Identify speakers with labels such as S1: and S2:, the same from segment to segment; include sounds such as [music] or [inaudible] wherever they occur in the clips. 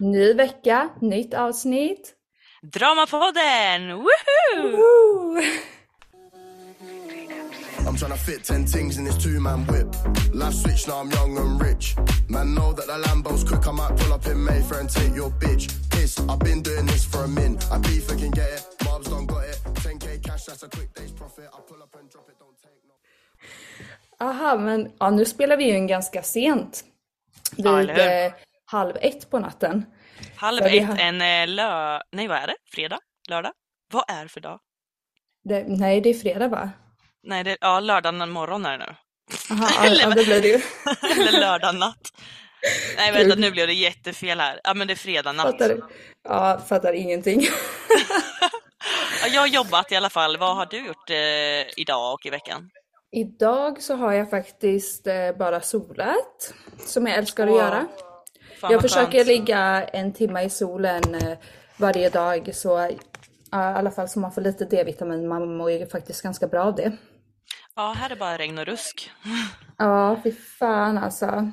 S1: Ny vecka, nytt avsnitt.
S2: Dramapodden! Woohoo!
S1: Woo!
S3: I'm tryna fit ten things in this two-man whip. Life switch, now I'm young and rich. Man, know that the Lambo's quick. I might pull up in Mayfair and take your bitch. Piss, I've been doing this for a min. I beef, I can get it. Mobs don't got it. 10k cash, that's a quick day's profit. I pull up and drop it, don't take no.
S1: Aha, men ja, nu spelar vi ju in ganska sent. Vid
S2: Ja, eller hur?
S1: Halv ett på natten.
S2: Halv ett
S1: har-
S2: en eh, lö... Nej, vad är det? Fredag? Lördag? Vad är för dag?
S1: Det, nej, det är fredag va?
S2: Nej, det... ja, lördag morgon är det nu.
S1: Aha, [laughs] ja, ja, det blir det ju.
S2: Eller lördag natt. Nej, vänta, nu blev det jättefel här. Ja, men det är fredag natt.
S1: Fattar, ja, fattar ingenting. [laughs]
S2: Ja, jag har jobbat i alla fall. Vad har du gjort eh, idag och i veckan?
S1: Idag så har jag faktiskt eh, bara solat, som jag älskar att
S2: Åh,
S1: göra.
S2: Fan,
S1: jag försöker
S2: skönt.
S1: ligga en timme i solen eh, varje dag, så i alla fall så man får lite D-vitamin. Man mår ju faktiskt ganska bra av det.
S2: Ja, här är bara regn och rusk. [laughs]
S1: Ja, fy fan alltså.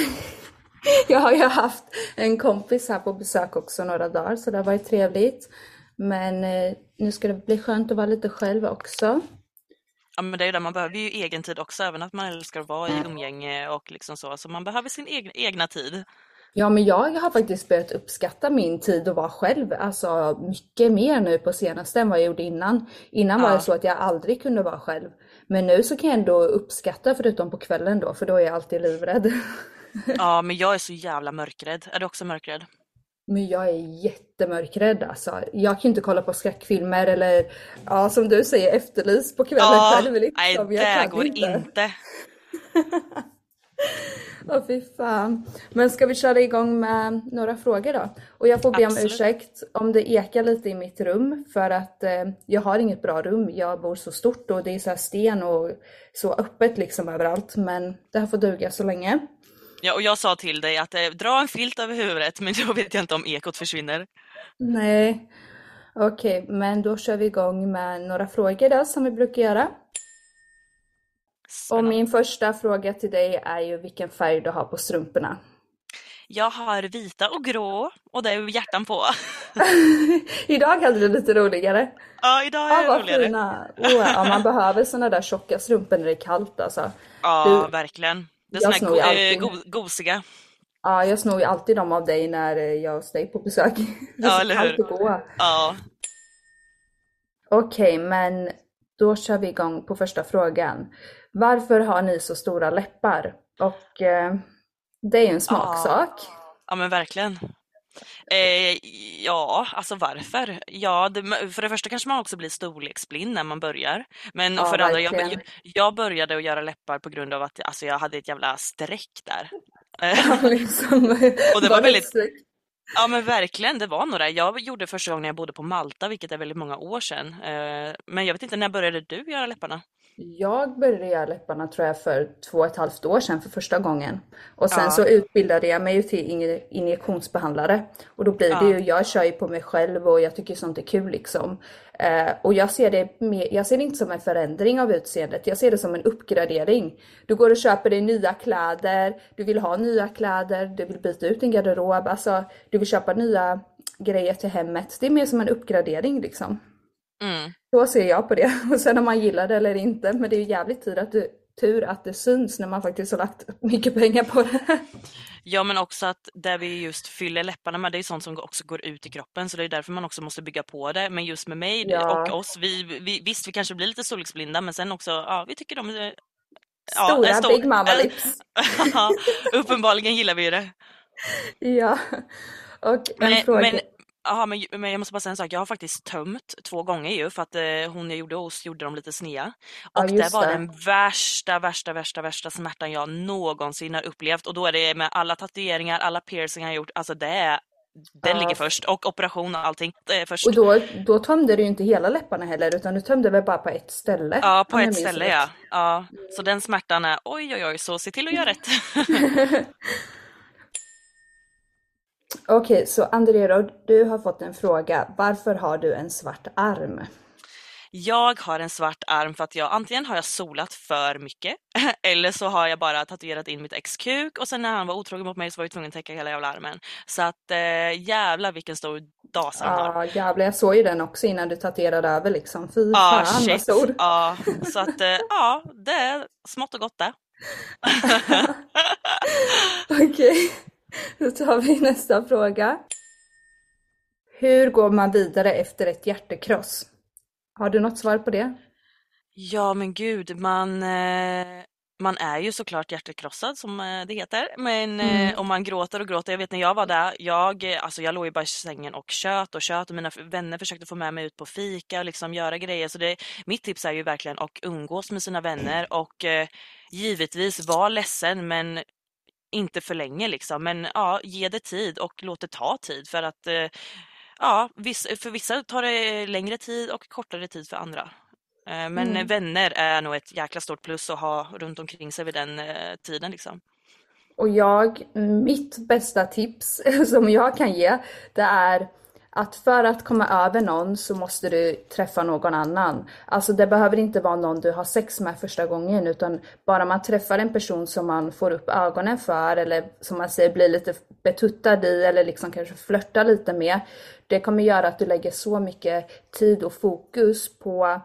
S1: [laughs] jag har ju haft en kompis här på besök också några dagar, så det har varit trevligt. Men eh, nu ska det bli skönt att vara lite själv också.
S2: Ja, men det är ju det, man behöver ju egen tid också, även att man älskar att vara i umgänge och liksom så. Så man behöver sin egen, egna tid.
S1: Ja, men jag har faktiskt börjat uppskatta min tid att vara själv, alltså mycket mer nu på senaste än vad jag gjorde innan. Innan var
S2: Ja.
S1: det så att jag aldrig kunde vara själv. Men nu så kan jag ändå uppskatta, förutom på kvällen då, för då är jag alltid livrädd. [laughs]
S2: Ja, men jag är så jävla mörkrädd. Är du också mörkrädd?
S1: Men jag är jättemörkrädd alltså. Jag kan inte kolla på skräckfilmer eller, ja som du säger, Efterlyst på kvällen
S2: Ja,
S1: själv. Liksom.
S2: nej
S1: Jag
S2: det
S1: kan
S2: går inte. [laughs]
S1: Åh fy fan. Men ska vi köra igång med några frågor då? Och jag får be om
S2: Absolut.
S1: ursäkt om det ekar lite i mitt rum för att eh, jag har inget bra rum. Jag bor så stort och det är så sten och så öppet liksom överallt. Men det här får duga så länge.
S2: Ja, och jag sa till dig att eh, dra en filt över huvudet, men då vet jag inte om ekot försvinner.
S1: Nej. Okej, men då kör vi igång med några frågor då som vi brukar göra. Och
S2: Spännande.
S1: min första fråga till dig är ju vilken färg du har på strumporna.
S2: Jag har vita och grå och det är hjärtan på. [laughs]
S1: Idag hade du lite roligare.
S2: Ja, idag
S1: Ja,
S2: är det
S1: vad
S2: roligare.
S1: fina. Oh, ja, man behöver såna där tjocka strumpor när det är kallt alltså.
S2: Ja,
S1: Du-
S2: verkligen. Det är
S1: jag
S2: såna go-
S1: alltid.
S2: eh, go- gosiga.
S1: Ja, jag snor ju alltid dem av dig när eh, jag är hos dig på besök.
S2: Ja, [laughs] eller hur?
S1: gå.
S2: Ja,
S1: Okej, men då kör vi igång på första frågan. Varför har ni så stora läppar? Och eh, det är ju en smaksak.
S2: ja men verkligen. Eh, ja, alltså varför? Ja, det, för det första kanske man också blir storleksblind när man börjar. Men
S1: Ja,
S2: för det andra, jag, jag började att göra läppar på grund av att alltså, jag hade ett jävla streck där. [laughs] Eh,
S1: Ja, liksom, [laughs]
S2: Och det var
S1: bara
S2: väldigt-. Ja men verkligen, det var några. Jag gjorde första gången jag bodde på Malta, vilket är väldigt många år sedan. Eh, Men jag vet inte, när började du göra läpparna?
S1: Jag började göra läpparna tror jag för två och ett halvt år sedan för första gången. Och sen
S2: Ja.
S1: så utbildade jag mig till inje- injektionsbehandlare. Och då blir det
S2: Ja.
S1: ju, jag kör ju på mig själv och jag tycker sånt är kul liksom. Eh, och jag ser, det mer, jag ser det inte som en förändring av utseendet, jag ser det som en uppgradering. Du går och köper dig nya kläder, du vill ha nya kläder, du vill byta ut din garderob, alltså du vill köpa nya grejer till hemmet. Det är mer som en uppgradering liksom.
S2: Mm.
S1: Så ser jag på det. [laughs] Och sen om man gillar det eller inte. Men det är ju jävligt tur att, det, tur att det syns när man faktiskt har lagt mycket pengar på det.
S2: Ja men också att där vi just fyller läpparna med, det är sånt som också går ut i kroppen så det är därför man också måste bygga på det. Men just med mig
S1: Ja.
S2: och oss, vi, vi, visst vi kanske blir lite storleksblinda men sen också, ja vi tycker de är
S1: Stora
S2: en stor-
S1: Big Mama Lips. [laughs]
S2: Ja, uppenbarligen gillar vi det.
S1: Ja. Och en
S2: Men,
S1: fråga.
S2: men, aha, men, men jag måste bara säga en sak, jag har faktiskt tömt två gånger ju för att eh, hon jag gjorde hos gjorde dem lite snea.
S1: Ja,
S2: Och det
S1: just
S2: var
S1: det.
S2: den värsta, värsta, värsta, värsta smärtan jag någonsin har upplevt. Och då är det med alla tatueringar, alla piercingar jag gjort, alltså det är den
S1: Ja.
S2: ligger först och operation och allting det är först.
S1: Och då, då tömde du ju inte hela läpparna heller utan du tömde väl bara på ett ställe?
S2: Ja, på ett ställe ja. ja. Så den smärtan är oj oj oj, så se till att göra rätt. [laughs] [laughs]
S1: Okej, så Andrero, du har fått en fråga. Varför har du en svart arm?
S2: Jag har en svart arm för att jag antingen har jag solat för mycket [laughs] eller så har jag bara tatuerat in mitt ex kuk och sen när han var otrogen mot mig så var jag tvungen att täcka hela jävla armen. Så att eh, jävlar vilken stor dasa han har.
S1: Ja, jävlar, jag såg ju den också innan du tatuerade över liksom. Fy
S2: Ja,
S1: fan vad stor.
S2: Ja, så att eh, ja, det är smått och gott det. [laughs] [laughs]
S1: Okej, då tar vi [laughs] nästa fråga. Hur går man vidare efter ett hjärtekross? Har du något svar på det?
S2: Ja men gud, man, eh, man är ju såklart hjärtekrossad som eh, det heter. Men eh,
S1: Mm.
S2: om man gråter och gråter, jag vet när jag var där, jag, alltså jag låg ju bara i sängen och tjöt och tjöt och mina vänner försökte få med mig ut på fika och liksom göra grejer. Så det, mitt tips är ju verkligen att umgås med sina vänner [clears throat] och givetvis var ledsen men inte för länge liksom. Men ja, ge det tid och låt det ta tid för att eh, ja, för vissa tar det längre tid och kortare tid för andra. Eh, Men
S1: Mm.
S2: vänner är nog ett jäkla stort plus att ha runt omkring sig vid den eh, tiden liksom.
S1: Och jag, mitt bästa tips [laughs] som jag kan ge, det är att för att komma över någon så måste du träffa någon annan. Alltså det behöver inte vara någon du har sex med första gången utan bara man träffar en person som man får upp ögonen för eller som man säger blir lite betuttad i eller liksom kanske flörtar lite med. Det kommer göra att du lägger så mycket tid och fokus på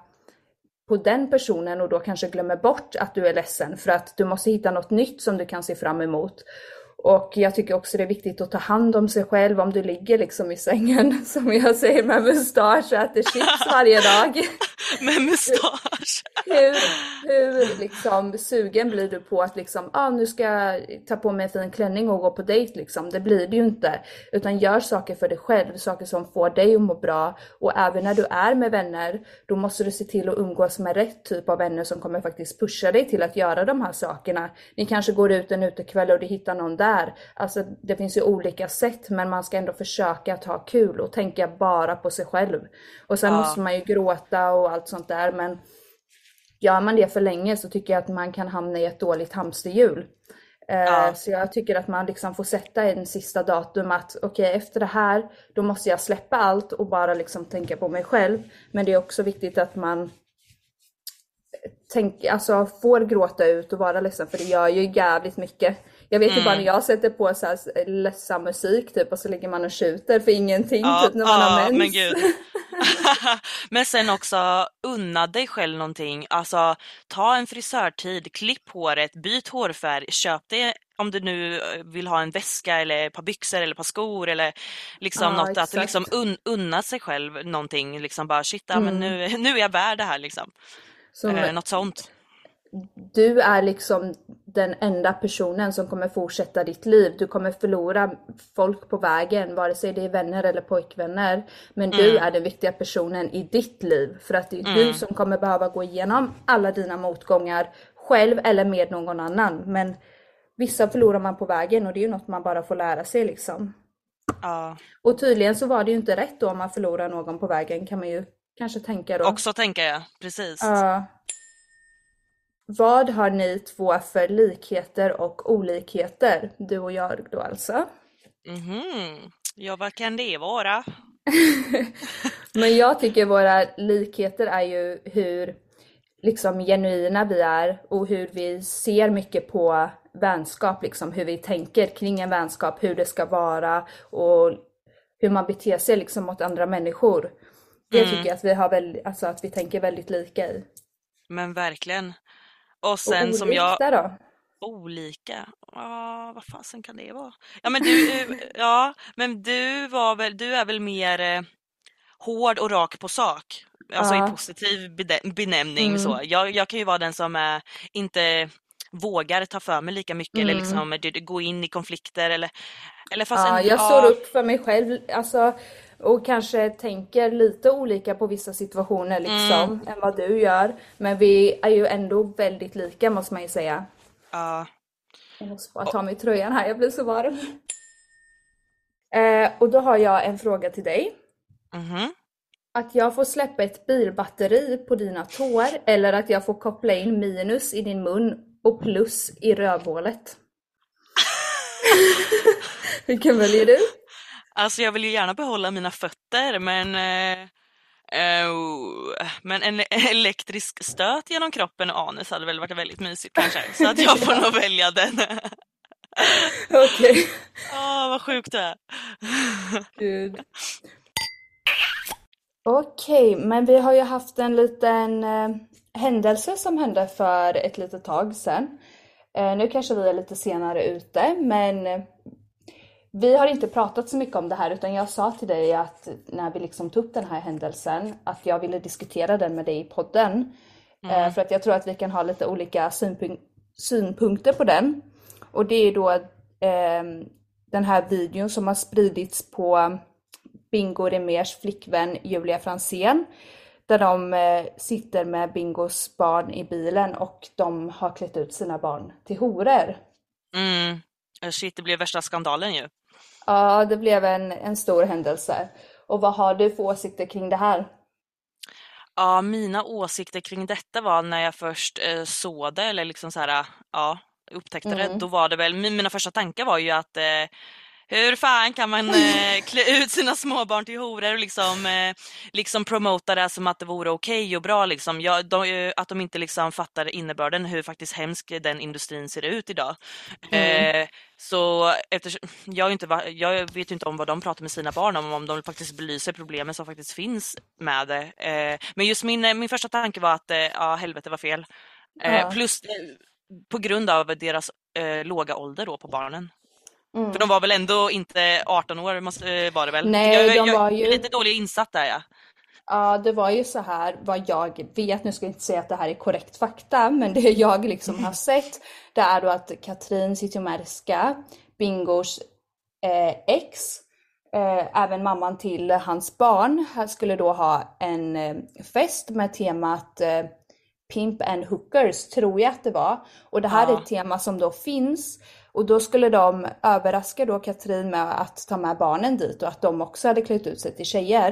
S1: på den personen och då kanske glömmer bort att du är ledsen för att du måste hitta något nytt som du kan se fram emot. Och jag tycker också det är viktigt att ta hand om sig själv om du ligger liksom i sängen [laughs] som jag säger med mustasch och äter chips [laughs] varje dag.
S2: Med mustasch!
S1: Hur, hur liksom sugen blir du på att liksom, ah, nu ska jag ta på mig en fin klänning och gå på dejt liksom. Det blir det ju inte. Utan gör saker för dig själv, saker som får dig att må bra. Och även när du är med vänner, då måste du se till att umgås med rätt typ av vänner som kommer faktiskt pusha dig till att göra de här sakerna. Ni kanske går ut en utekväll och du hittar någon där. Alltså det finns ju olika sätt men man ska ändå försöka att ha kul och tänka bara på sig själv. Och sen
S2: Ja.
S1: måste man ju gråta och allt sånt där men gör man det för länge så tycker jag att man kan hamna i ett dåligt hamsterhjul. Eh,
S2: Ja.
S1: Så jag tycker att man liksom får sätta en sista datum att okej efter det här då måste jag släppa allt och bara liksom tänka på mig själv. Men det är också viktigt att man tänk, alltså får gråta ut och vara ledsen för det gör ju jävligt mycket. Jag vet ju bara när jag sätter på så här ledsam musik typ och så ligger man och tjuter för ingenting typ när man har mens.
S2: men gud. [laughs] men sen också unna dig själv någonting. Alltså ta en frisörtid, klipp håret, byt hårfärg, köp det om du nu eh, vill ha en väska eller ett par byxor eller ett par skor eller liksom
S1: Ja,
S2: något att
S1: exakt.
S2: liksom un, unna sig själv någonting. Liksom bara shit, ja, men nu, [laughs] nu är jag värd det här liksom.
S1: Som-
S2: Eh, något sånt.
S1: du är liksom den enda personen som kommer fortsätta ditt liv. Du kommer förlora folk på vägen, vare sig det är vänner eller pojkvänner. Men du är den viktiga personen i ditt liv. För att det är du som kommer behöva gå igenom alla dina motgångar själv eller med någon annan. Men vissa förlorar man på vägen och det är ju något man bara får lära sig liksom.
S2: Ja.
S1: Och tydligen så var det ju inte rätt då om man förlorar någon på vägen kan man ju kanske tänka då.
S2: Också tänker jag, precis.
S1: Ja. vad har ni två för likheter och olikheter? Du och jag då alltså.
S2: Mhm. Ja, vad kan det vara? [laughs]
S1: Men jag tycker våra likheter är ju hur liksom genuina vi är och hur vi ser mycket på vänskap, liksom hur vi tänker kring en vänskap, hur det ska vara och hur man beter sig liksom mot andra människor. Det
S2: Mm.
S1: tycker jag att vi har väl, alltså att vi tänker väldigt lika i.
S2: Men verkligen. Och sen
S1: och
S2: som jag...
S1: då?
S2: Olika? Ja, vad fasen kan det vara? Ja, men du, eh, [laughs] ja, men du var väl, du är väl mer eh, hård och rak på sak. Alltså
S1: Ja.
S2: i positiv benämning
S1: Mm.
S2: så. Jag, jag kan ju vara den som eh, inte vågar ta för mig lika mycket eller
S1: Mm.
S2: liksom eh, d- gå in i konflikter eller, eller fast
S1: Ja,
S2: en-
S1: jag
S2: ja,
S1: står upp för mig själv alltså, och kanske tänker lite olika på vissa situationer liksom
S2: Mm.
S1: än vad du gör. Men vi är ju ändå väldigt lika måste man ju säga.
S2: Ja.
S1: Jag måste bara ta mig tröjan här, jag blir så varm. Eh, och då har jag en fråga till dig.
S2: Mhm.
S1: Att jag får släppa ett bilbatteri på dina tår eller att jag får koppla in minus i din mun och plus i rövhålet. [laughs] Vilken väljer du?
S2: Alltså jag vill ju gärna behålla mina fötter men eh, eh, men en elektrisk stöt genom kroppen och anus hade väl varit väldigt mysigt kanske. Så att jag får nog välja den. [laughs]
S1: Okej.
S2: Åh vad sjukt det är.
S1: Gud. Okej, men vi har ju haft en liten eh, händelse som hände för ett litet tag sedan. Eh, nu kanske vi är lite senare ute, men vi har inte pratat så mycket om det här utan jag sa till dig att när vi liksom tog upp den här händelsen att jag ville diskutera den med dig i podden. Eh, för att jag tror att vi kan ha lite olika synpunk- synpunkter på den. Och det är då eh, den här videon som har spridits på Bingo Remers flickvän Julia Fransén. Där de eh, sitter med Bingos barn i bilen och de har klätt ut sina barn till horor.
S2: Mm. Shit, det blev värsta skandalen ju.
S1: Ja, det blev en, en stor händelse. Och vad har du för åsikter kring det här?
S2: Ja, mina åsikter kring detta var när jag först eh, såg det eller liksom så här, ja, upptäckte det,
S1: Mm.
S2: då var det väl, min- mina första tankar var ju att eh, hur fan kan man eh, [laughs] klä ut sina småbarn till horor och liksom, eh, liksom promota det som att det vore okej och bra liksom. Ja, de, eh, att de inte liksom fattar innebörden hur faktiskt hemsk den industrin ser ut idag.
S1: Mm.
S2: Eh, så eftersom, jag, inte, jag vet inte om vad de pratar med sina barn om, om de faktiskt belyser problemen som faktiskt finns med det. Eh, men just min, min första tanke var att, eh, ja helvete var fel. Eh,
S1: Ja.
S2: Plus på grund av deras låga ålder då på barnen.
S1: Mm.
S2: För de var väl ändå inte 18 år måste, eh, var det väl?
S1: Nej,
S2: jag,
S1: de
S2: jag
S1: var ju-
S2: lite dålig insatt där ja.
S1: Ja, det var ju så här vad jag vet, nu ska jag inte säga att det här är korrekt fakta, men det jag liksom har [laughs] sett, det är då att Katrin Zytomierska, Bingos eh, ex, eh, även mamman till hans barn, skulle då ha en eh, fest med temat eh, Pimp and Hookers, tror jag att det var. Och det här
S2: Ja.
S1: är ett tema som då finns. Och då skulle de överraska då Katrin med att ta med barnen dit och att de också hade klätt ut sig till tjejer.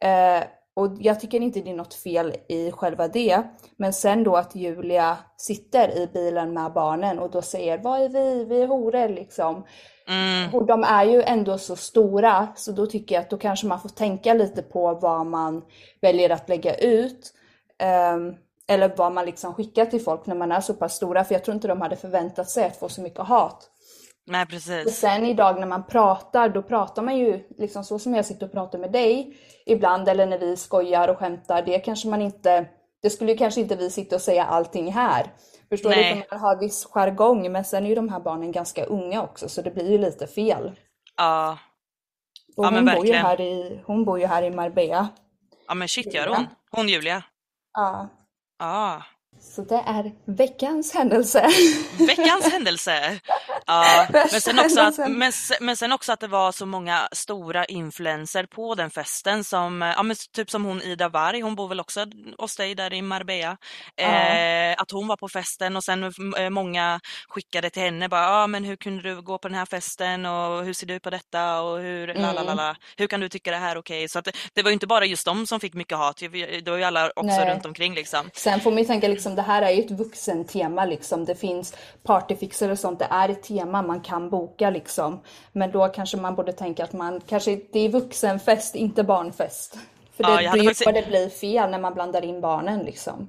S1: Eh, och jag tycker inte det är något fel i själva det. Men sen då att Julia sitter i bilen med barnen och då säger vad är vi? Vi är horor liksom.
S2: Mm.
S1: Och de är ju ändå så stora så då tycker jag att då kanske man får tänka lite på vad man väljer att lägga ut. Ehm, eller vad man liksom skickar till folk när man är så pass stora. För jag tror inte de hade förväntat sig att få så mycket hat.
S2: Nej
S1: Och
S2: precis.
S1: sen idag när man pratar, då pratar man ju liksom så som jag sitter och pratar med dig ibland eller när vi skojar och skämtar. Det kanske man inte, det skulle ju kanske inte vi sitta och säga allting här. Förstår du?
S2: Nej.
S1: För man har viss jargong men sen är ju de här barnen ganska unga också så det blir ju lite fel.
S2: Ja.
S1: Och
S2: Ja, men
S1: hon, bor ju här i, hon bor ju här i Marbella.
S2: ja men shit gör hon. Hon Julia.
S1: Ja.
S2: Ja.
S1: Så det är veckans händelse. [laughs]
S2: Veckans händelse. Ja, [laughs] men, sen också att, men, men sen också att det var så många stora influenser på den festen som, ja men typ som hon Ida Warg, hon bor väl också hos dig där i Marbella. Eh, att hon var på festen och sen eh, många skickade till henne bara, ja ah, men hur kunde du gå på den här festen och hur ser du på detta och hur,
S1: Mm.
S2: lalalala, hur kan du tycka det här är okej? Så att det, det var ju inte bara just de som fick mycket hat, det var ju alla också
S1: Nej.
S2: runt omkring liksom.
S1: Sen får man ju tänka liksom liksom, det här är ju ett vuxentema liksom. Det finns partyfixer och sånt. Det är ett tema man kan boka liksom. Men då kanske man borde tänka att man kanske, det är vuxenfest, inte barnfest. För
S2: Ja,
S1: det
S2: jag
S1: blir
S2: faktiskt-
S1: vad det blir fel när man blandar in barnen liksom.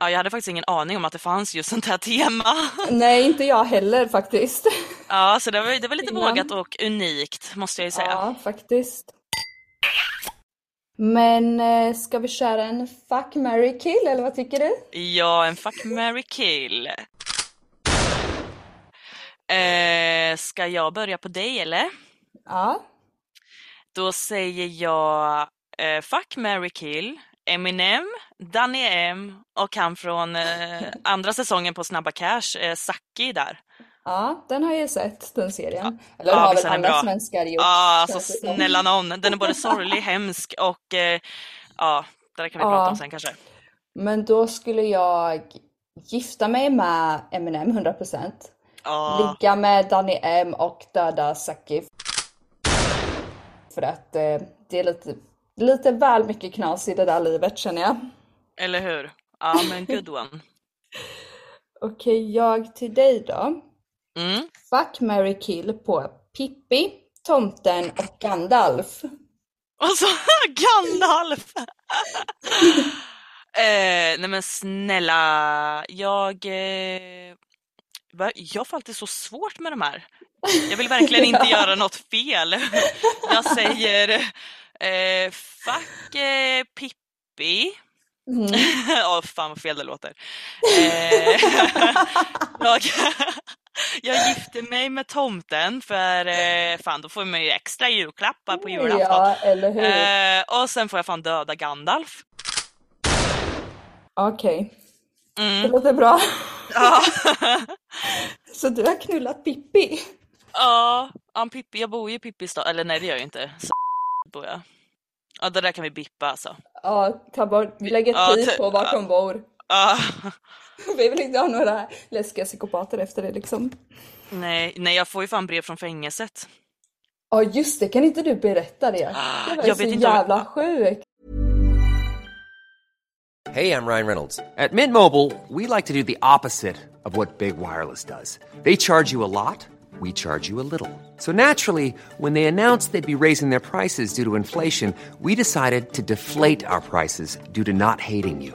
S2: Ja, jag hade faktiskt ingen aning om att det fanns just sånt här tema. [laughs]
S1: Nej, inte jag heller faktiskt.
S2: Ja, så det var, det var lite
S1: Innan.
S2: vågat och unikt måste jag ju säga.
S1: Ja, faktiskt. Men eh, ska vi köra en fuck, marry, kill eller vad tycker du?
S2: Ja, en fuck, marry, kill. Eh, ska jag börja på dig eller?
S1: Ja.
S2: Då säger jag eh, fuck, marry, kill. Eminem, Danny M och han från eh, andra säsongen på Snabba Cash, eh, Saki där.
S1: Ja, den har jag sett, den serien. Eller
S2: Ja,
S1: har väl alla
S2: bra.
S1: svenskar gjort.
S2: Ja, alltså snälla nån. Den är både sorglig, [laughs] hemsk och eh, ja, det där kan vi
S1: Ja.
S2: prata om sen kanske.
S1: Men då skulle jag gifta mig med Eminem 100%.
S2: Ja,
S1: Ligga med Danny M och döda Saki. För att eh, det är lite, lite väl mycket knas i det där livet känner jag.
S2: eller hur? Ja, men good one. [laughs]
S1: Okej, jag till dig då.
S2: Mm.
S1: Fuck, marry, kill på Pippi, Tomten och Gandalf.
S2: Och så [laughs] Gandalf! [laughs] eh, nej men snälla, jag... Eh, jag får alltid så svårt med de här. Jag vill verkligen inte [laughs] göra något fel. Jag säger eh, fuck eh, Pippi. Åh fan vad fel det låter. Eh, jag, jag gifter mig med tomten för eh, fan då får man ju extra julklappar på julafton.
S1: Ja, eller hur?
S2: Eh, och sen får jag fan döda Gandalf.
S1: Okej, det
S2: Mm.
S1: låter bra. [laughs]
S2: Ja, [laughs]
S1: Så du har knullat Pippi?
S2: ja, ja, Pippi, jag bor ju i Pippis stad, eller nej det gör jag inte. Så bor jag. Ja det där kan vi bippa alltså.
S1: Ja, ta bort, lägg ett
S2: Ja,
S1: pip
S2: ty-
S1: på vart de bor.
S2: Ja,
S1: Vi vill inte ha några läskiga psykopater efter det liksom.
S2: nej, nej jag får ju fan brev från fängelset.
S1: Ja just det, kan inte du berätta det? Det var ju
S4: jag
S1: så
S4: vet inte om-
S1: jävla sjukt.
S4: Hey, I'm Ryan Reynolds. At Mint Mobile, we like to do the opposite of what Big Wireless does. They charge you a lot, we charge you a little. So naturally, when they announced they'd be raising their prices due to inflation, we decided to deflate our prices due to not hating you.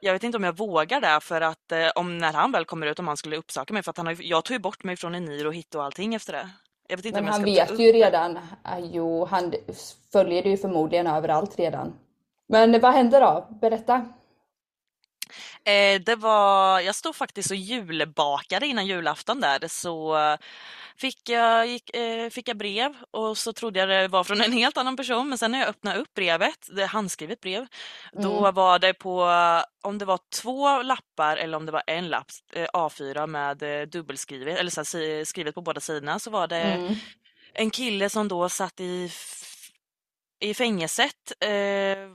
S2: Jag vet inte om jag vågar det för att eh, om när han väl kommer ut om han skulle uppsöka mig för att han har, jag tog ju bort mig från Eniro och Hit och allting efter det. Jag vet inte
S1: Men han vet ju redan. Ah, Jo, han följer det ju förmodligen överallt redan. Men vad hände då? Berätta.
S2: Eh, det var, jag stod faktiskt och julbakade innan julafton där så eh, fick jag, gick, eh, fick jag brev och så trodde jag det var från en helt annan person men sen när jag öppnade upp brevet, det handskrivet brev, då
S1: Mm.
S2: var det på, om det var två lappar eller om det var en lapp, eh, A4 med eh, dubbelskrivet, eller så här, skrivet på båda sidorna så var det
S1: Mm.
S2: en kille som då satt i i fängelset, eh,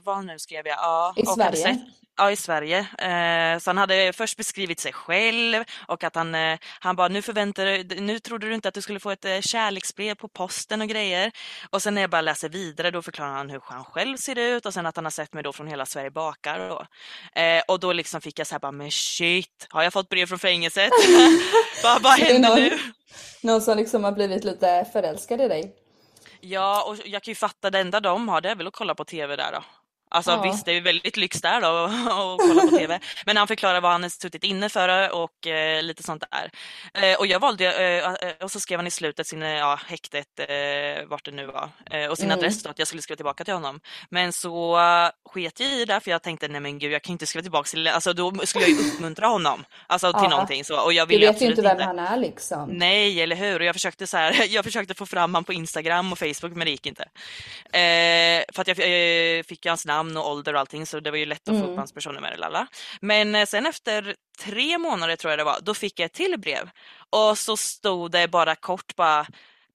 S2: vad nu skrev jag? Ja,
S1: I Sverige?
S2: Sett, ja, i Sverige. Eh, så han hade först beskrivit sig själv och att han, eh, han bara, nu förväntade du, nu trodde du inte att du skulle få ett eh, kärleksbrev på posten och grejer. Och sen när jag bara läser vidare då förklarar han hur han själv ser ut och sen att han har sett mig då från hela Sverige bakar då. Eh, och då liksom fick jag så här bara, men shit, har jag fått brev från fängelset? [laughs] vad [laughs] vad händer
S1: någon-
S2: nu?
S1: Någon som liksom har blivit lite förälskad i dig.
S2: Ja, och jag kan ju fatta det enda de har det är väl att kolla på tv där då. Alltså
S1: Ja.
S2: visst, det är väldigt lyx där då att [laughs] kolla på TV. Men han förklarar vad han har suttit inne för och eh, lite sånt där. Eh, och jag valde, eh, eh, och så skrev han i slutet sin, eh, ja, häktet, eh, vart det nu var, eh, och sin
S1: Mm.
S2: adress då, att jag skulle skriva tillbaka till honom. Men så uh, sket jag i det, för jag tänkte, nej men gud, jag kan inte skriva tillbaka till, alltså då skulle jag ju uppmuntra honom, alltså till
S1: Ja.
S2: någonting så. Och jag
S1: Du
S2: ville
S1: vet ju inte vem han är liksom.
S2: Nej, eller hur? Och jag försökte så här, [laughs] jag försökte få fram honom på Instagram och Facebook, men det gick inte. Eh, för att jag eh, fick ju hans namn och ålder och allting, så det var ju lätt att få
S1: Mm.
S2: upp hans personnummer. Lalla. Men eh, sen efter tre månader tror jag det var, då fick jag ett till brev. Och så stod det bara kort bara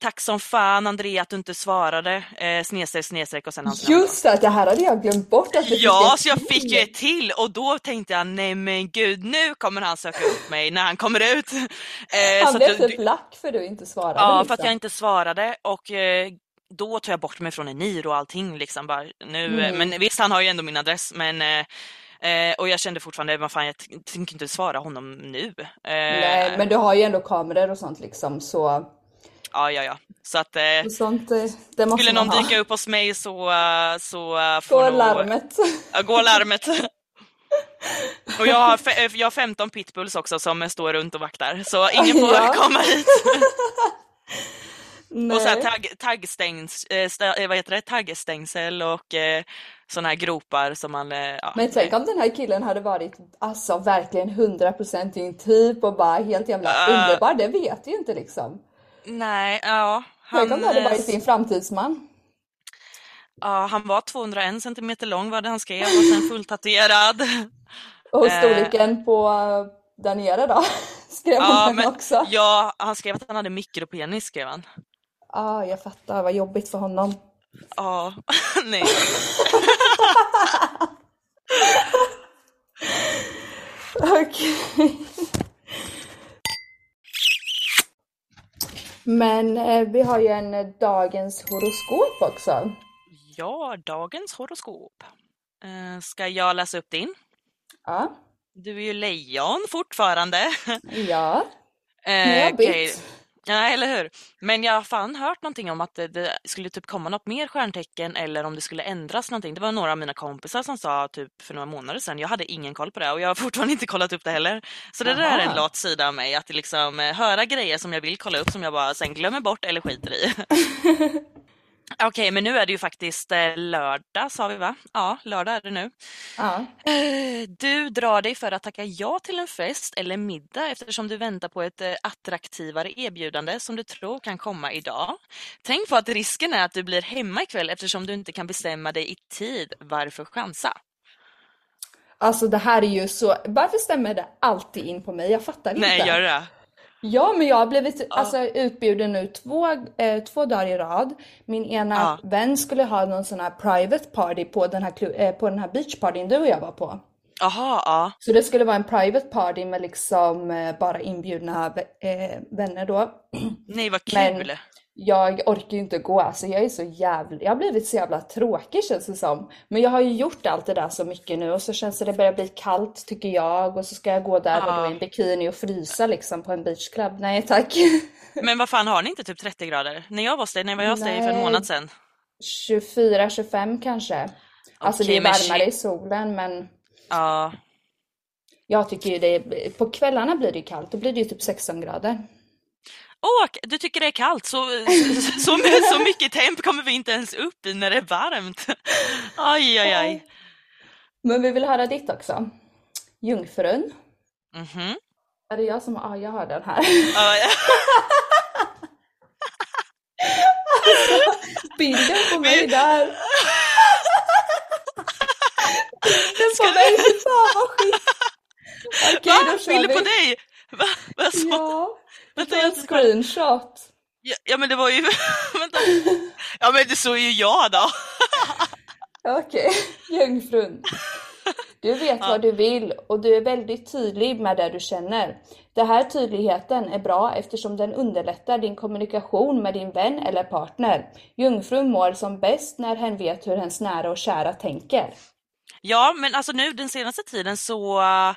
S2: Tack som fan Andrea att du inte svarade, eh, snedstreck snedstreck och sen hans namn.
S1: Just det, det här hade jag glömt bort att
S2: Ja, så jag fick ju ett till och då tänkte jag nej men gud nu kommer han söka upp mig när han kommer ut. [laughs] Eh,
S1: Han blev
S2: att
S1: typ lack för du inte svarade.
S2: Ja,
S1: liksom.
S2: för att jag inte svarade och eh, då tog jag bort mig från Eniro och allting liksom bara nu.
S1: Mm.
S2: Men visst, han har ju ändå min adress men eh, eh, och jag kände fortfarande, vad fan jag tänker inte svara honom nu. Eh,
S1: Nej, men du har ju ändå kameror och sånt liksom så,
S2: Ja, ja, ja. Så att eh,
S1: sånt eh, det måste
S2: skulle någon
S1: ha.
S2: dyka upp hos mig så, så eh, får
S1: Går
S2: nog-
S1: larmet.
S2: Ja, går larmet. [laughs] Och jag har, jag har 15 pitbulls också som står runt och vaktar, så ingen får [laughs]
S1: Ja.
S2: komma hit. [laughs]
S1: Nej.
S2: Och så här tagg, taggstängs, stä, eh, vad heter det? taggstängsel och eh, såna här gropar som man... Ja.
S1: Men tänk om den här killen hade varit alltså verkligen 100% din typ och bara helt jävla
S2: Äh.
S1: underbar. Det vet du ju inte liksom.
S2: Nej, ja.
S1: Tänk om det hade varit din framtidsman.
S2: ja, han var 201 centimeter lång var det han skrev och sen fulltatuerad. [laughs]
S1: Och storleken på där nere då? [laughs] Skrev
S2: Ja,
S1: den
S2: men,
S1: också?
S2: ja, han skrev att han hade mikropenis skrev han.
S1: Ah, jag fattar. Vad jobbigt för honom.
S2: Ja, [laughs] nej. [laughs]
S1: Okej. Men eh, vi har ju en eh, dagens horoskop också.
S2: Ja, dagens horoskop. Eh, ska jag läsa upp din?
S1: Ja.
S2: Du är ju lejon fortfarande. [laughs]
S1: Ja.
S2: Eh,
S1: har jag
S2: okej.
S1: bytt.
S2: Ja, eller hur? Men jag har fan hört någonting om att det, det skulle typ komma något mer stjärntecken eller om det skulle ändras någonting. Det var några av mina kompisar som sa typ för några månader sedan. Jag hade ingen koll på det och jag har fortfarande inte kollat upp det heller. Så det där är en lat sida av mig, att liksom eh, höra grejer som jag vill kolla upp som jag bara sen glömmer bort eller skiter i. [laughs] Okej, men nu är det ju faktiskt eh, lördag sa vi va? Ja, lördag är det nu.
S1: Ja.
S2: Eh, Du drar dig för att tacka ja till en fest eller middag eftersom du väntar på ett eh, attraktivare erbjudande som du tror kan komma idag. Tänk på att risken är att du blir hemma ikväll eftersom du inte kan bestämma dig i tid. Varför chansa?
S1: Alltså det här är ju så, varför stämmer det alltid in på mig? Jag fattar inte.
S2: Nej, gör det?
S1: Ja, men jag har blivit alltså, utbjuden nu två, eh, två dagar i rad. Min ena
S2: Ja.
S1: vän skulle ha någon sån här private party på den här, eh, på den här beachpartyn du och jag var på.
S2: Jaha, ja.
S1: Så det skulle vara en private party med liksom eh, bara inbjudna eh, vänner då.
S2: Nej, vad
S1: Men-
S2: kul.
S1: Jag orkar ju inte gå, alltså jag är så jävla, jag har blivit så jävla tråkig känns det som. Men jag har ju gjort allt det där så mycket nu och så känns det det börjar bli kallt tycker jag och så ska jag gå där
S2: Ja.
S1: och i en bikini och frysa liksom på en beachclub. Nej tack. [laughs]
S2: Men vad fan, har ni inte typ 30 grader? När jag var hos dig, när var jag hos dig för en månad sedan?
S1: 24-25 kanske. Alltså
S2: Okej,
S1: det är
S2: men
S1: varmare i solen men
S2: Ja.
S1: jag tycker ju det, på kvällarna blir det ju kallt, då blir det ju typ 16 grader.
S2: Åh, du tycker det är kallt, så, så, så, så mycket temp kommer vi inte ens upp i när det är varmt. Aj, aj, aj.
S1: Men vi vill höra ditt också. Jungfrun.
S2: Mhm.
S1: Är det jag som, ja jag har den här.
S2: Ja, ja. [laughs]
S1: Bilden på mig där. Bilden på mig, fy fan vad skit. [laughs] Okej
S2: Va?
S1: då kör
S2: Ville
S1: vi.
S2: på dig? Va? Vad så?
S1: Ja, [laughs]
S2: Vänta,
S1: ta
S2: jag
S1: en
S2: ska
S1: screenshot.
S2: Ja, ja, men det var ju... [laughs] Vänta. Ja, men det såg ju jag då.
S1: Okej, jungfrun. Du vet vad du vill och du är väldigt tydlig med det du känner. Den här tydligheten är bra eftersom den underlättar din kommunikation med din vän eller partner. Jungfrun mår som bäst när hen vet hur hennes nära och kära tänker.
S2: Ja, men alltså nu den senaste tiden så uh,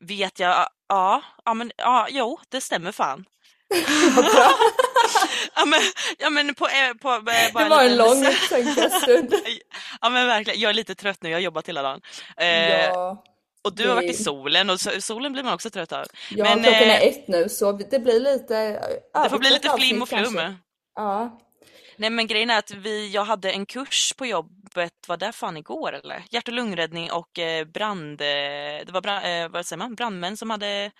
S2: vet jag... Ja, ja men ja, jo, det stämmer fan. [laughs] [laughs] ja, men, ja, men på... eh, på eh, bara
S1: Det var en
S2: liten-
S1: lång tänkarstund. [laughs]
S2: Ja men verkligen, jag är lite trött nu, jag har jobbat hela dagen. Eh,
S1: Ja,
S2: och du har varit i
S1: det-
S2: solen och so- solen blir man också trött av.
S1: ja
S2: men,
S1: klockan
S2: eh,
S1: är ett nu så det blir lite
S2: Det får bli lite flim och flum.
S1: Ja.
S2: Nej men grejen är att vi, jag hade en kurs på jobbet, var det fan igår eller? Hjärt och lungräddning och eh, brand, eh, det var brand, eh, vad säger man, brandmän som hade,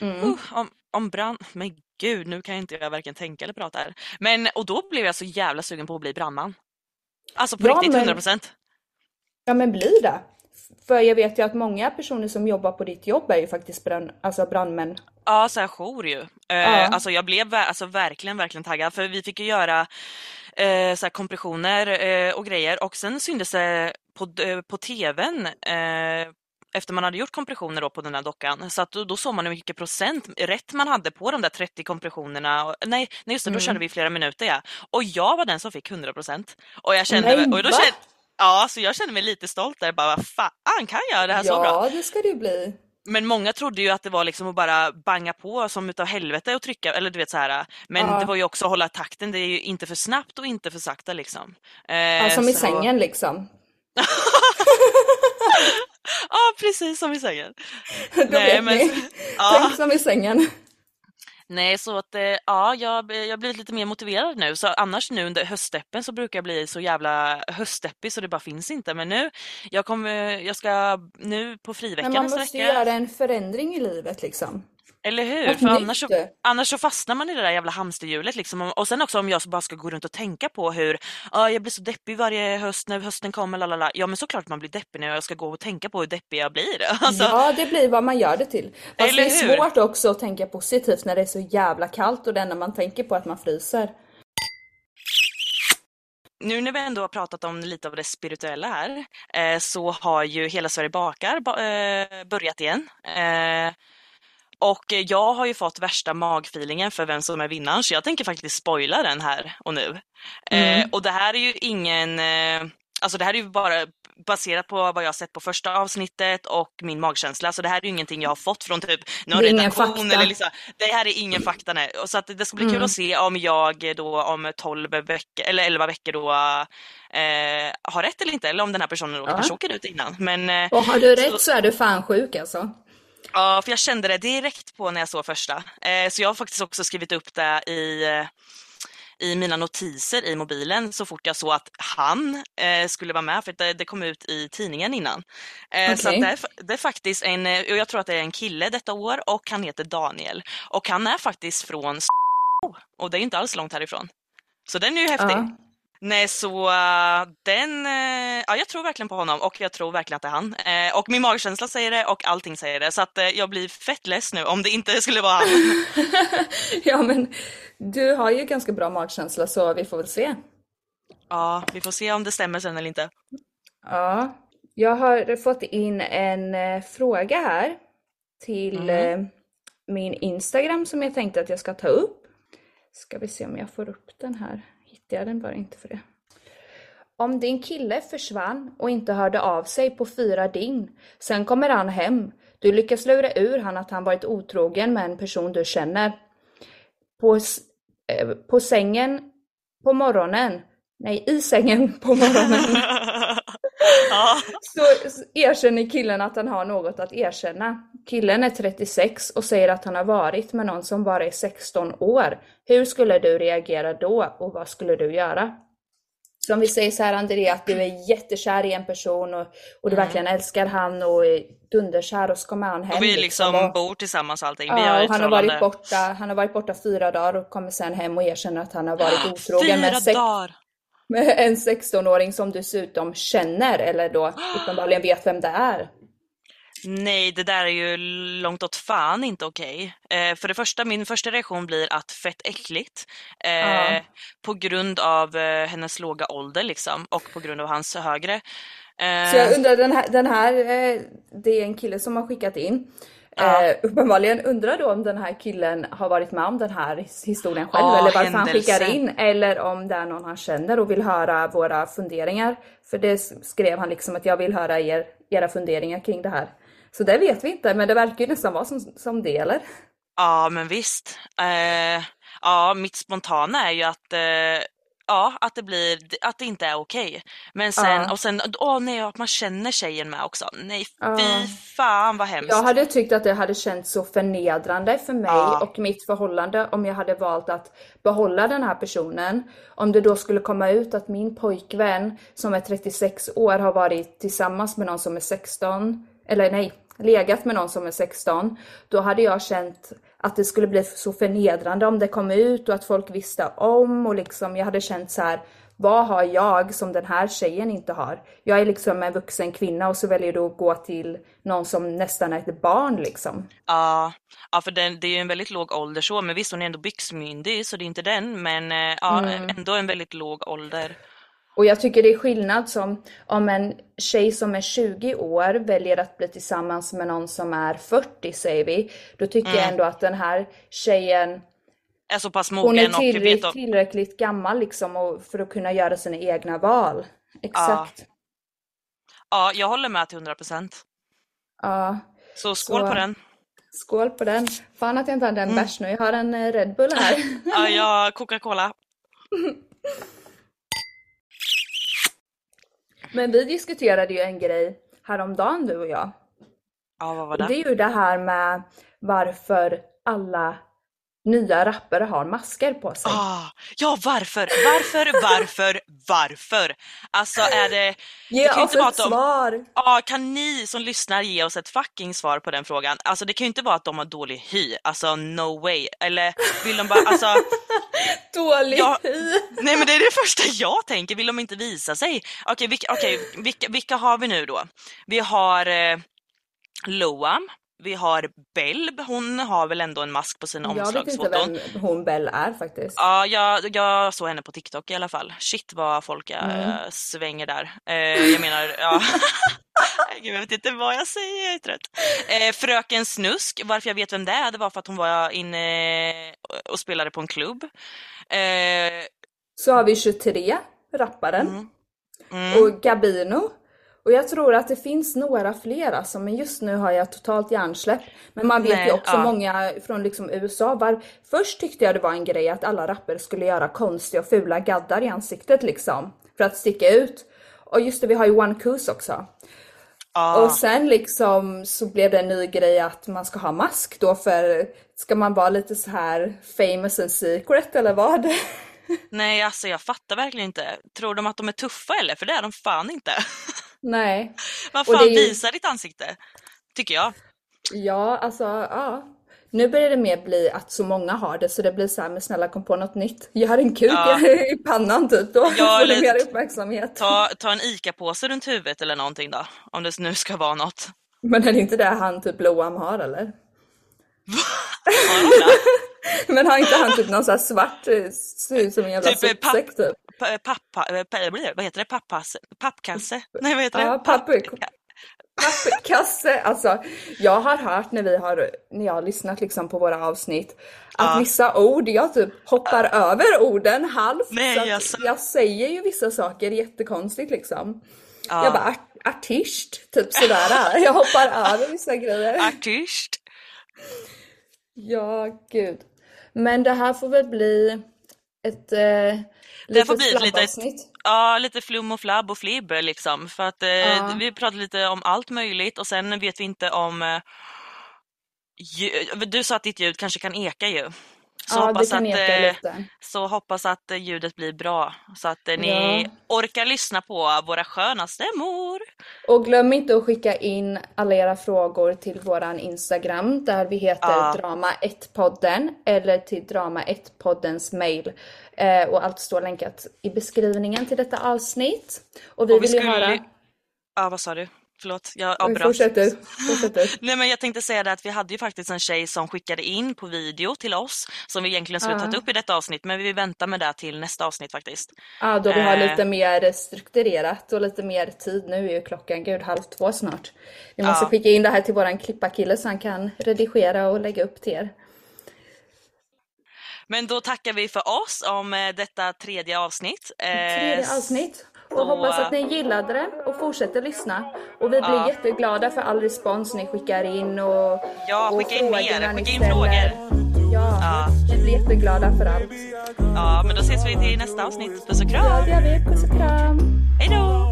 S1: Mm.
S2: uh, om, om brand, men gud nu kan inte jag varken tänka eller prata här. Men och då blev jag så jävla sugen på att bli brandman. Alltså på
S1: Ja,
S2: riktigt,
S1: men-
S2: 100%.
S1: ja men blir det. För jag vet ju att många personer som jobbar på ditt jobb är ju faktiskt brand, alltså brandmän.
S2: Ja, så här jour ju. Eh,
S1: Ja.
S2: Alltså jag blev alltså, verkligen, verkligen taggad för vi fick ju göra eh, så här kompressioner eh, och grejer och sen syntes det på, eh, på tvn eh, efter man hade gjort kompressioner då på den här dockan så att då, då såg man hur mycket procent rätt man hade på de där 30 kompressionerna. Och, nej, nej just det, då
S1: Mm.
S2: körde vi flera minuter ja. Och jag var den som fick 100 procent. Och jag kände,
S1: Nej,
S2: och då kände, ja, så jag kände mig lite stolt där, bara vad fan kan jag det här så bra?
S1: Ja, det ska det bli.
S2: Men många trodde ju att det var liksom att bara banga på som utav helvete och trycka, eller du vet så här. Men
S1: Ja.
S2: det var ju också att hålla takten, det är ju inte för snabbt och inte för sakta liksom. Eh,
S1: Ja, som i
S2: så-
S1: sängen liksom. [laughs]
S2: Ja, precis som i sängen. [laughs]
S1: Då
S2: Nej,
S1: vet
S2: men-
S1: ni.
S2: Ja.
S1: Tänk som i sängen.
S2: Nej, så att eh, ja, jag, jag blir lite mer motiverad nu. Så annars nu under höststeppen så brukar jag bli så jävla höststeppig så det bara finns inte. Men nu, jag kommer, jag ska nu på
S1: Men
S2: friveckan
S1: man
S2: nästa
S1: måste
S2: vecka.
S1: göra en förändring i livet liksom.
S2: Eller hur? För annars så, annars så fastnar man i det där jävla hamsterhjulet liksom. Och sen också om jag bara ska gå runt och tänka på hur ah, jag blir så deppig varje höst när hösten kommer, lalala. Ja men såklart man blir deppig när jag ska gå och tänka på hur deppig jag blir. [laughs] Alltså,
S1: Ja, det blir vad man gör det till. Fast
S2: Eller
S1: det är
S2: hur?
S1: svårt också att tänka positivt när det är så jävla kallt och det enda man tänker på att man fryser.
S2: Nu när vi ändå har pratat om lite av det spirituella här eh, så har ju Hela Sverige bakar ba- eh, börjat igen. Eh, och jag har ju fått värsta magfeelingen för vem som är vinnaren så jag tänker faktiskt spoila den här och nu. Eh, och det här är ju ingen, eh, alltså det här är ju bara baserat på vad jag har sett på första avsnittet och min magkänsla. Så det här är ju ingenting jag har fått från typ någon redaktion eller liksom, det här är ingen fakta nej. Så att det ska bli kul att se om jag då om 12 veckor eller 11 veckor då eh, har rätt eller inte eller om den här personen då
S1: Ja.
S2: kanske åker ut innan. Men eh,
S1: Och har du rätt
S2: Så-
S1: så är du fan sjuk alltså.
S2: Ja, för jag kände det direkt på när jag såg första. Eh, så jag har faktiskt också skrivit upp det i, eh, i mina notiser i mobilen så fort jag såg att han eh, skulle vara med, för det, det kom ut i tidningen innan. Eh, Så det, är, det är faktiskt en, och jag tror att det är en kille detta år och han heter Daniel. Och han är faktiskt från och det är inte alls långt härifrån. Så den är ju häftig.
S1: Ja.
S2: Nej, så eh, den, eh, ja jag tror verkligen på honom och jag tror verkligen att det är han. Eh, och min magkänsla säger det och allting säger det. Så att jag blir fett less nu om det inte skulle vara han. [laughs]
S1: ja men du har ju ganska bra magkänsla så vi får väl se.
S2: ja, vi får se om det stämmer sen eller inte.
S1: Ja, jag har fått in en fråga här till eh, min Instagram som jag tänkte att jag ska ta upp. Ska vi se om jag får upp den här. Jag den bara inte för det. Om din kille försvann och inte hörde av sig på fyra dygn, sen kommer han hem. Du lyckas lura ur han att han varit otrogen med en person du känner. På, eh, på sängen på morgonen, nej i sängen [laughs] på morgonen [laughs] så erkänner killen att han har något att erkänna. Killen är 36 och säger att han har varit med någon som bara är 16 år. Hur skulle du reagera då och vad skulle du göra? Så om vi säger så här André, att du är jättekär i en person och, och du verkligen älskar han och är dunderkär och ska med han hem.
S2: Mm. Och vi liksom
S1: och-
S2: bor tillsammans och allting. vi
S1: Ja,
S2: har
S1: och
S2: ett
S1: han har varit borta, han har varit borta fyra dagar och kommer sen hem och erkänner att han har varit otrogen
S2: Fyra
S1: med,
S2: dagar!
S1: med en 16-åring som dessutom känner eller då uppenbarligen vet vem det är.
S2: Nej, det där är ju långt åt fan inte okej. Eh, för det första, min första reaktion blir att fett äckligt. Eh,
S1: Ja.
S2: På grund av eh, hennes låga ålder liksom och på grund av hans högre. Eh,
S1: Så jag undrar, den här, den här eh, det är en kille som har skickat in.
S2: Ja.
S1: Eh, uppenbarligen undrar då om den här killen har varit med om den här his- historien själv
S2: Ja,
S1: eller varför han
S2: händelse.
S1: skickar in eller om det är någon han känner och vill höra våra funderingar. För det skrev han liksom att jag vill höra er, era funderingar kring det här. Så det vet vi inte, men det verkar ju nästan vara som, som det eller?
S2: Ja, men visst. Eh, ja, mitt spontana är ju att eh, ja, att det blir, att det inte är okej. Men sen,
S1: Ja.
S2: och sen, åh nej, att man känner tjejen med också. Nej,
S1: Ja.
S2: fy fan vad hemskt.
S1: Jag hade tyckt att det hade känts så förnedrande för mig
S2: Ja.
S1: och mitt förhållande om jag hade valt att behålla den här personen. Om det då skulle komma ut att min pojkvän som är 36 år har varit tillsammans med någon som är 16, eller nej, legat med någon som är 16. Då hade jag känt att det skulle bli så förnedrande om det kom ut och att folk visste om och liksom jag hade känt så här. Vad har jag som den här tjejen inte har? Jag är liksom en vuxen kvinna och så väljer du att gå till någon som nästan är ett barn liksom.
S2: Ja, ja för den, det är ju en väldigt låg ålder så, men visst hon är ändå byxmyndig så det är inte den, men eh, ja,
S1: Mm.
S2: ändå en väldigt låg ålder.
S1: Och jag tycker det är skillnad som om en tjej som är 20 år väljer att bli tillsammans med någon som är 40 säger vi. Då tycker jag
S2: Mm.
S1: ändå att den här tjejen,
S2: Är så pass
S1: hon är
S2: mogen och
S1: tillräckligt, tillräckligt gammal liksom för att kunna göra sina egna val. Exakt.
S2: Ja, jag håller med till 100 procent.
S1: Ja.
S2: Så skål
S1: Så-
S2: på den.
S1: Skål på den. Fan att jag inte hade en
S2: Mm.
S1: bärs nu. Jag har en eh, Red Bull här.
S2: Ja, jag [laughs] Coca-Cola. [laughs]
S1: Men vi diskuterade ju en grej häromdagen du och jag.
S2: Ja, vad var
S1: Och
S2: det?
S1: det är ju det här med varför alla nya rappare har masker på sig.
S2: Ah, ja, varför? Varför? Varför? Varför? Alltså är det...
S1: Ge
S2: det
S1: oss ett
S2: de-
S1: svar!
S2: Ja, kan ni som lyssnar ge oss ett fucking svar på den frågan? Alltså det kan ju inte vara att de har dålig hy, alltså no way. Eller vill de bara, alltså... [laughs]
S1: Dålig
S2: Ja.
S1: hy!
S2: Nej men det är det första jag tänker, vill de inte visa sig? Okej, vilka, okej, vilka, vilka har vi nu då? Vi har eh, Loam, vi har Belb, hon har väl ändå en mask på sina
S1: Jag vet inte
S2: omslagsfoton.
S1: vem hon Bell är faktiskt.
S2: Ja, jag, jag såg henne på TikTok i alla fall. Shit vad folk äh,
S1: Mm.
S2: svänger där. Eh, jag menar, ja. [laughs] Gud, jag vet inte vad jag säger, jag är trött. Eh, Fröken Snusk, varför jag vet vem det är, det var för att hon var inne och spelade på en klubb. Eh,
S1: Så har vi 23, rapparen.
S2: mm.
S1: Och Gabino. Och jag tror att det finns några fler alltså, men just nu har jag totalt hjärnsläpp. Men man vet
S2: Nej,
S1: ju också
S2: ja.
S1: många från liksom USA. Var, först tyckte jag det var en grej att alla rappare skulle göra konstiga och fula gaddar i ansiktet liksom. För att sticka ut. Och just det, vi har ju One Coos också.
S2: ah.
S1: Och sen liksom så blev det en ny grej att man ska ha mask då för ska man vara lite så här famous and secret eller vad? [laughs]
S2: Nej, alltså jag fattar verkligen inte. Tror de att de är tuffa eller? För det är de fan inte. [laughs]
S1: Nej. Och
S2: fan,
S1: ju-
S2: visa ditt ansikte. Tycker jag.
S1: Ja, alltså ja. Nu börjar det mer bli att så många har det så det blir så här, men snälla kom på något nytt. Gör en kuk
S2: Ja. [laughs]
S1: i pannan typ, då
S2: Ja,
S1: får du mer uppmärksamhet.
S2: Ta, ta en ICA-påse runt huvudet eller någonting då. Om det nu ska vara något.
S1: Men är det inte det han typ Loam har eller? [laughs] Men har inte han typ någon sån här svart, eh, ser ut som en jävla
S2: Typ, eh,
S1: sopsäck typ?
S2: Pappa, eh, pa- vad heter det? Pappasse? Pappkasse? Nej vad heter
S1: Ja,
S2: det?
S1: papper- Papperkasse, alltså jag har hört när vi har, när jag har lyssnat liksom på våra avsnitt att
S2: Ja.
S1: vissa ord, jag typ hoppar över orden halvt.
S2: Nej,
S1: så att
S2: alltså.
S1: Jag säger ju vissa saker jättekonstigt liksom.
S2: Ja.
S1: Jag bara art, artist, typ sådär. [laughs] Jag hoppar över vissa grejer.
S2: Artist. [laughs]
S1: Ja, gud. Men det här får väl bli ett eh,
S2: får bli ett. Ja, lite flum och flabb och flibb liksom. För att eh,
S1: Ja.
S2: vi pratar lite om allt möjligt och sen vet vi inte om... Eh. Du sa att ditt ljud kanske kan eka ju. Så
S1: Ja,
S2: hoppas att, eh. Så hoppas att eh, ljudet blir bra. Så att eh, ni
S1: Ja.
S2: orkar lyssna på våra sköna stämmor.
S1: Och glöm inte att skicka in alla era frågor till våran Instagram där vi heter
S2: Ja.
S1: Drama1podden eller till Drama1poddens mail. Eh, och allt står länkat i beskrivningen till detta avsnitt. Och vi
S2: Och vi
S1: vill ju
S2: skulle-
S1: höra...
S2: Ja, vad sa du? Förlåt, jag avbröt.
S1: Fortsätt du. Fortsätt du. [laughs]
S2: Nej men jag tänkte säga det att vi hade ju faktiskt en tjej som skickade in på video till oss som vi egentligen skulle
S1: Ja.
S2: tagit upp i detta avsnitt men vi väntar med det till nästa avsnitt faktiskt.
S1: Ja, då vi har
S2: Eh.
S1: lite mer strukturerat och lite mer tid. Nu är ju klockan gud halv två snart. Vi måste
S2: Ja.
S1: skicka in det här till våran klipparkille så han kan redigera och lägga upp till er.
S2: Men då tackar vi för oss om eh, detta tredje avsnitt. Eh,
S1: Tredje avsnitt. Och hoppas att ni gillade det och fortsätter lyssna. Och vi blir
S2: Ja.
S1: jätteglada för all respons ni skickar in och
S2: Ja,
S1: och
S2: skicka in mer. Skicka in frågor.
S1: Ja,
S2: Ja.
S1: vi blir jätteglada jätteglada för allt.
S2: Ja, men då ses vi till nästa avsnitt. Puss och kram!
S1: Ja, det gör vi. Puss och kram!
S2: Hej då!